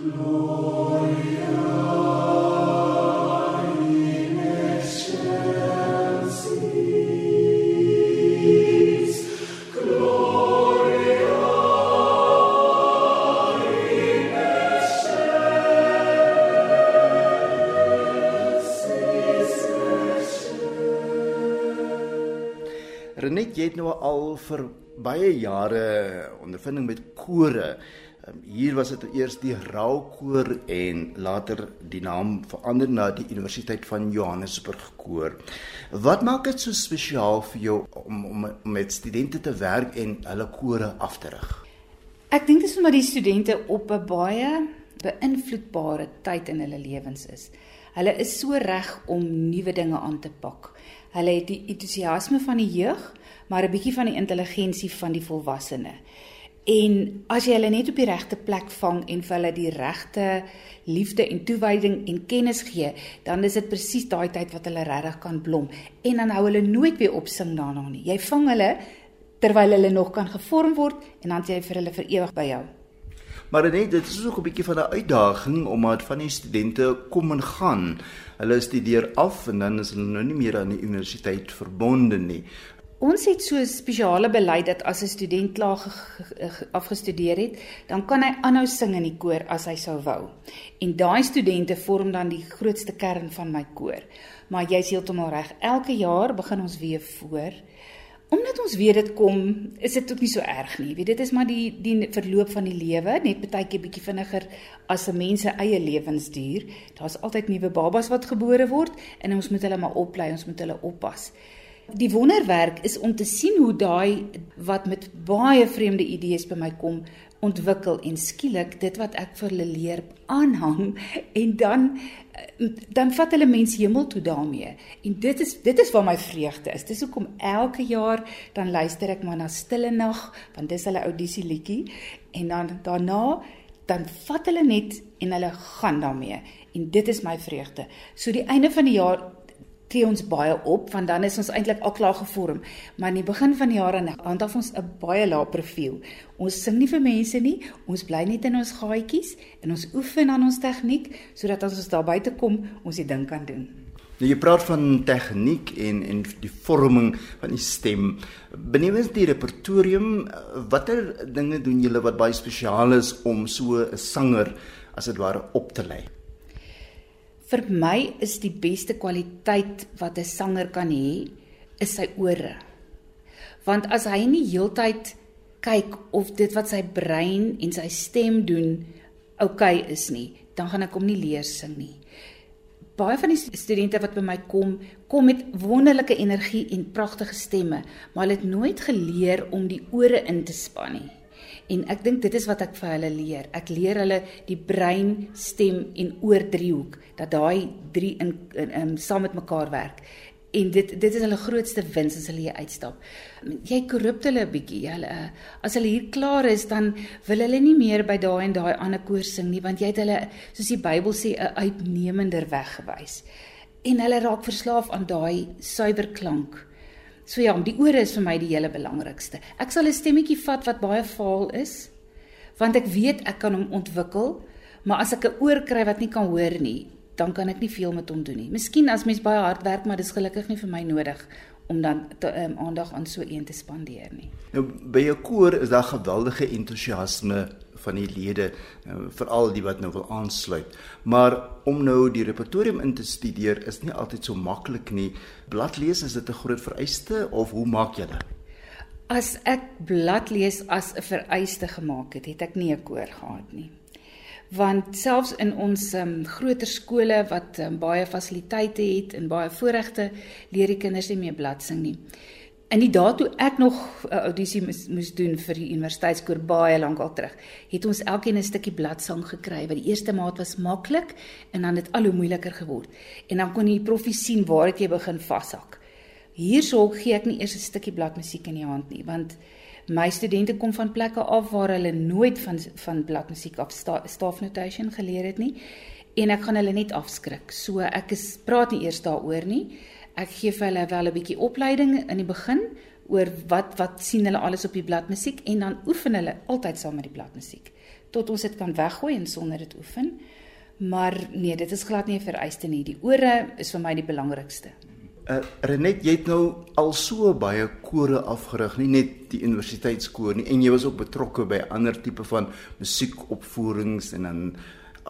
Renet, jy het nou al vir baie jare ondervinding met kore. Um, hier was dit eers die Raukoor en later die naam verander na die Universiteit van Johannesburg koor. Wat maak dit so spesiaal vir jou om, om met studente te werk en hulle kore af te rig? Ek dink dit is omdat die studente op 'n baie beïnvloedbare tyd in hulle lewens is. Hulle is so reg om nuwe dinge aan te pak. Hulle het die entoesiasme van die jeug, maar 'n bietjie van die intelligensie van die volwassene. En as jy hulle net op die regte plek vang en vir hulle die regte liefde en toewyding en kennis gee, dan is dit presies daai tyd wat hulle regtig kan blom. En dan hou hulle nooit weer opsing daarna nie. Jy vang hulle terwyl hulle nog kan gevorm word en dan jy vir hulle vir ewig by jou. Maar net dit is ook 'n bietjie van 'n uitdaging omdat van die studente kom en gaan. Hulle studeer af en dan is hulle nou nie meer aan die universiteit verbonde nie. Ons het so 'n spesiale beleid dat as 'n student klaar afgestudeer het, dan kan hy aanhou sing in die koor as hy sou wou. En daai studente vorm dan die grootste kern van my koor. Maar jy's heeltemal reg. Elke jaar begin ons weer voor Omdat ons weet dit kom, is dit ook nie so erg nie. Weet dit is maar die die verloop van die lewe, net baie keer bietjie vinniger as 'n mens se eie lewensduur. Daar's altyd nuwe babas wat gebore word en ons moet hulle maar oplei, ons moet hulle oppas. Die wonderwerk is om te sien hoe daai wat met baie vreemde idees by my kom, ontwikkel en skielik dit wat ek vir hulle leer aanhang en dan dan vat hulle mense hemel toe daarmee. En dit is dit is waar my vreugde is. Dis hoekom elke jaar dan luister ek maar na Stille Nag, want dis hulle audisie liedjie en dan daarna dan vat hulle net en hulle gaan daarmee. En dit is my vreugde. So die einde van die jaar tree ons baie op want dan is ons eintlik al klaar gevorm. Maar in die begin van die jaar dan handhaaf ons 'n baie lae profiel. Ons sing nie vir mense nie. Ons bly net in ons gaatjies en ons oefen aan ons tegniek sodat as ons daar buite kom, ons die ding kan doen. Nou jy praat van tegniek en en die vorming van die stem. Benewens die repertorium, watter dinge doen julle wat baie spesiaal is om so 'n sanger as dit ware op te lei? Vir my is die beste kwaliteit wat 'n sanger kan hê, is sy ore. Want as hy nie heeltyd kyk of dit wat sy brein en sy stem doen oukei okay is nie, dan gaan ek hom nie leer sing nie. Baie van die studente wat by my kom, kom met wonderlike energie en pragtige stemme, maar hulle het nooit geleer om die ore in te span nie. En ek dink dit is wat ek vir hulle leer. Ek leer hulle die brein, stem en oor driehoek dat daai drie in, in, in saam met mekaar werk. En dit dit is hulle grootste wins as hulle hier uitstap. Jy korrup hulle 'n bietjie. Hulle as hulle hier klaar is, dan wil hulle nie meer by daai en daai ander koor sing nie, want jy het hulle soos die Bybel sê 'n uitnemender weg gewys. En hulle raak verslaaf aan daai suiwer klank. So ja, die ore is vir my die hele belangrikste. Ek sal 'n stemmetjie vat wat baie vaal is, want ek weet ek kan hom ontwikkel, maar as ek 'n oor kry wat nie kan hoor nie, dan kan ek nie veel met hom doen nie. Miskien as mens baie hard werk, maar dis gelukkig nie vir my nodig om dan te, um, aandag aan so een te spandeer nie. Nou by 'n koor is daar geweldige entoesiasme van die lede, uh, veral die wat nou wil aansluit. Maar om nou die repertorium in te studeer is nie altyd so maklik nie. Bladlees is dit 'n groot vereiste of hoe maak jy dit? As ek bladlees as 'n vereiste gemaak het, het ek nie 'n koor gehad nie. Want selfs in ons um, groter skole wat um, baie fasiliteite het en baie voorregte, leer die kinders nie meer bladsing nie. In die dae toe ek nog 'n uh, audisie moes, moes doen vir die universiteitskoor baie lank al terug, het ons elkeen 'n stukkie bladsang gekry. Wat die eerste maat was maklik en dan het al hoe moeiliker geword. En dan kon die proffie sien waar jy begin vashak. Hierso gee ek nie eers 'n stukkie bladmusiek in die hand nie, want my studente kom van plekke af waar hulle nooit van van bladmusiek af sta, staff notation geleer het nie en ek gaan hulle net afskrik. So ek is praat nie eers daaroor nie ek gee vir hulle wel 'n bietjie opleiding in die begin oor wat wat sien hulle alles op die bladmusiek en dan oefen hulle altyd saam met die bladmusiek tot ons dit kan weggooi en sonder dit oefen. Maar nee, dit is glad nie 'n vereiste nie. Die ore is vir my die belangrikste. Uh, Renet, jy het nou al so baie kore afgerig, nie net die universiteitskoor nie, en jy was ook betrokke by ander tipe van musiekopvoerings en dan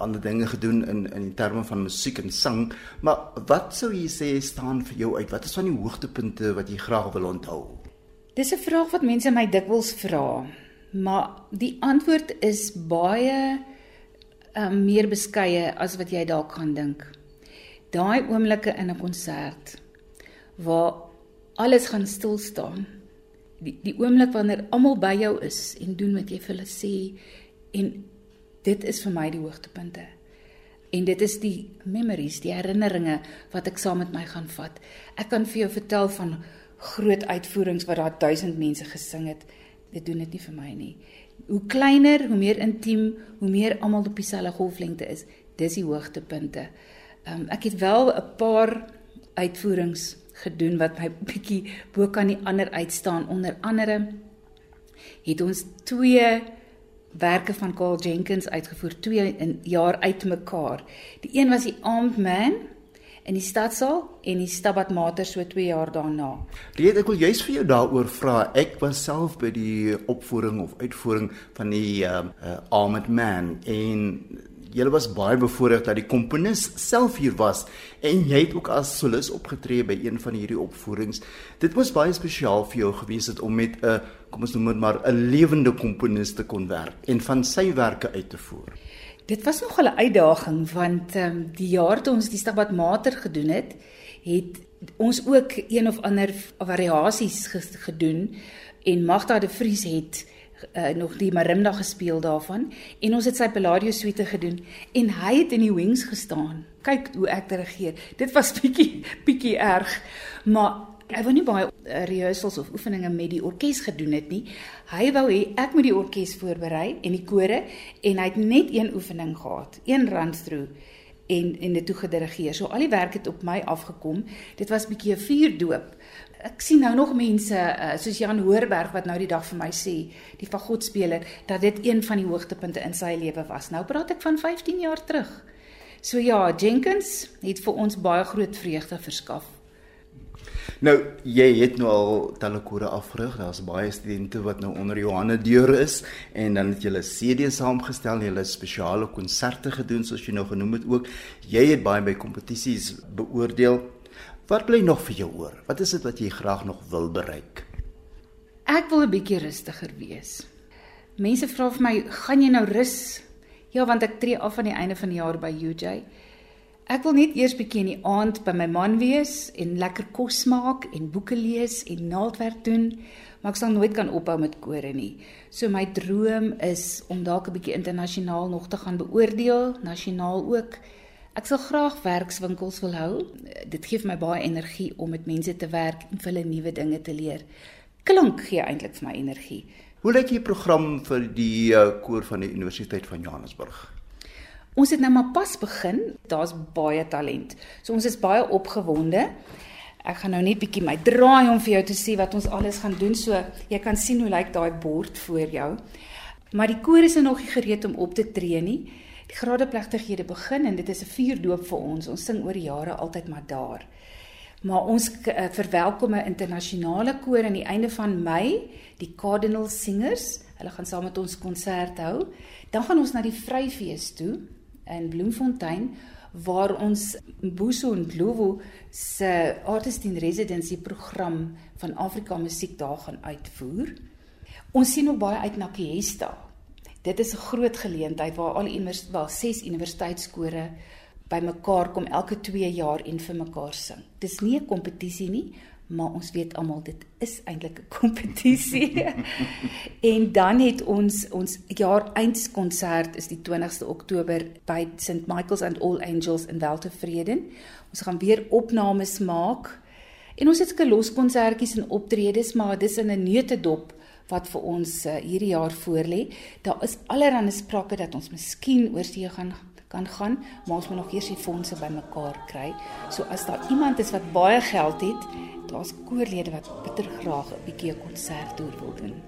ander dinge gedoen in in terme van musiek en sang. Maar wat sou jy sê staan vir jou uit? Wat is van die hoogtepunte wat jy graag wil onthou? Dis 'n vraag wat mense my dikwels vra, maar die antwoord is baie um, meer beskeie as wat jy dalk gaan dink. Daai oomblikke in 'n konsert waar alles gaan stil staan. Die die oomblik wanneer almal by jou is en doen wat jy vir hulle sê en dit is vir my die hoogtepunte. En dit is die memories, die herinneringe wat ek saam met my gaan vat. Ek kan vir jou vertel van groot uitvoerings waar daar 1000 mense gesing het. Dit doen dit nie vir my nie hoe kleiner, hoe meer intiem, hoe meer almal op dieselfde golflengte is, dis die hoogtepunte. Um, ek het wel 'n paar uitvoerings gedoen wat my bietjie bo kan die ander uitstaan. Onder andere het ons twee werke van Carl Jenkins uitgevoer, twee in jaar uitmekaar. Die een was die Armed Man in die stadsaal en die Stabat Mater so 2 jaar daarna. Reed ek wil juist vir jou daaroor vra. Ek was self by die opvoering of uitvoering van die uh, uh Armed Man en julle was baie bevoorreg dat die komponis self hier was en jy het ook as solis opgetree by een van hierdie opvoerings. Dit was baie spesiaal vir jou gewees het om met 'n kom ons noem dit maar 'n lewende komponis te kon werk en van sy werke uit te voer. Dit was nog 'n uitdaging want ehm um, die jaar toe ons die Stabat Mater gedoen het, het ons ook een of ander variasies gedoen en Magda de Vries het uh, nog die marimba gespeel daarvan en ons het sy Palladio suite gedoen en hy het in die wings gestaan. Kyk hoe ek reageer. Dit was bietjie bietjie erg, maar Hy wou nie baie uh, rehearsals of oefeninge met die orkes gedoen het nie. Hy wou hê ek moet die orkes voorberei en die kore en hy het net een oefening gehad, een run through en en dit toe gedirigeer. So al die werk het op my afgekom. Dit was bietjie 'n vuurdoop. Ek sien nou nog mense uh, soos Jan Hoorberg wat nou die dag vir my sê, die fagotspeler, dat dit een van die hoogtepunte in sy lewe was. Nou praat ek van 15 jaar terug. So ja, Jenkins het vir ons baie groot vreugde verskaf Nou jy het nou al telekore afgerig. Daar's baie studente wat nou onder Johanne deur is en dan het julle CD saamgestel, julle spesiale konserte gedoen soos jy nou genoem het ook. Jy het baie by kompetisies beoordeel. Wat bly nog vir jou oor? Wat is dit wat jy graag nog wil bereik? Ek wil 'n bietjie rustiger wees. Mense vra vir my, "Gaan jy nou rus?" Ja, want ek tree af aan die einde van die jaar by UJ. Ek wil net eers bietjie in die aand by my man wees en lekker kos maak en boeke lees en naaldwerk doen, maar ek sal nooit kan ophou met kore nie. So my droom is om dalk 'n bietjie internasionaal nog te gaan beoordeel, nasionaal ook. Ek sal graag werkswinkels wil hou. Dit gee my baie energie om met mense te werk en vir hulle nuwe dinge te leer. Klink gee eintlik vir my energie. Hoe lyk die program vir die uh, koor van die Universiteit van Johannesburg? Ons het nou maar pas begin. Daar's baie talent. So ons is baie opgewonde. Ek gaan nou net bietjie my draai om vir jou te sê wat ons alles gaan doen. So jy kan sien hoe lyk daai bord voor jou. Maar die koor is nou nog nie gereed om op te tree nie. Die gradeplegtighede begin en dit is 'n vuurdoop vir ons. Ons sing oor jare altyd maar daar. Maar ons uh, verwelkom 'n internasionale koor aan die einde van Mei, die Cardinal Singers. Hulle gaan saam met ons konsert hou. Dan gaan ons na die Vryfees toe in Bloemfontein waar ons Mbuso Ndlovu se Artist in Residency program van Afrika musiek daar gaan uitvoer. Ons sien ook baie uit na Fiesta. Dit is 'n groot geleentheid waar al die wel ses universiteitskore bymekaar kom elke 2 jaar en vir mekaar sing. Dis nie 'n kompetisie nie, maar ons weet almal dit is eintlik 'n kompetisie. en dan het ons ons jaar eindskonsert is die 20ste Oktober by St Michael's and All Angels in Weltevreden. Ons gaan weer opnames maak. En ons het sulke loskonsertjies en optredes, maar dis in 'n neutedop wat vir ons uh, hierdie jaar voorlê. Daar is allerlei sprake dat ons miskien oorsee gaan kan gaan, maar ons moet nog eers die fondse bymekaar kry. So as daar iemand is wat baie geld het, daar's koorlede wat bitter graag 'n bietjie 'n konsert wil doen.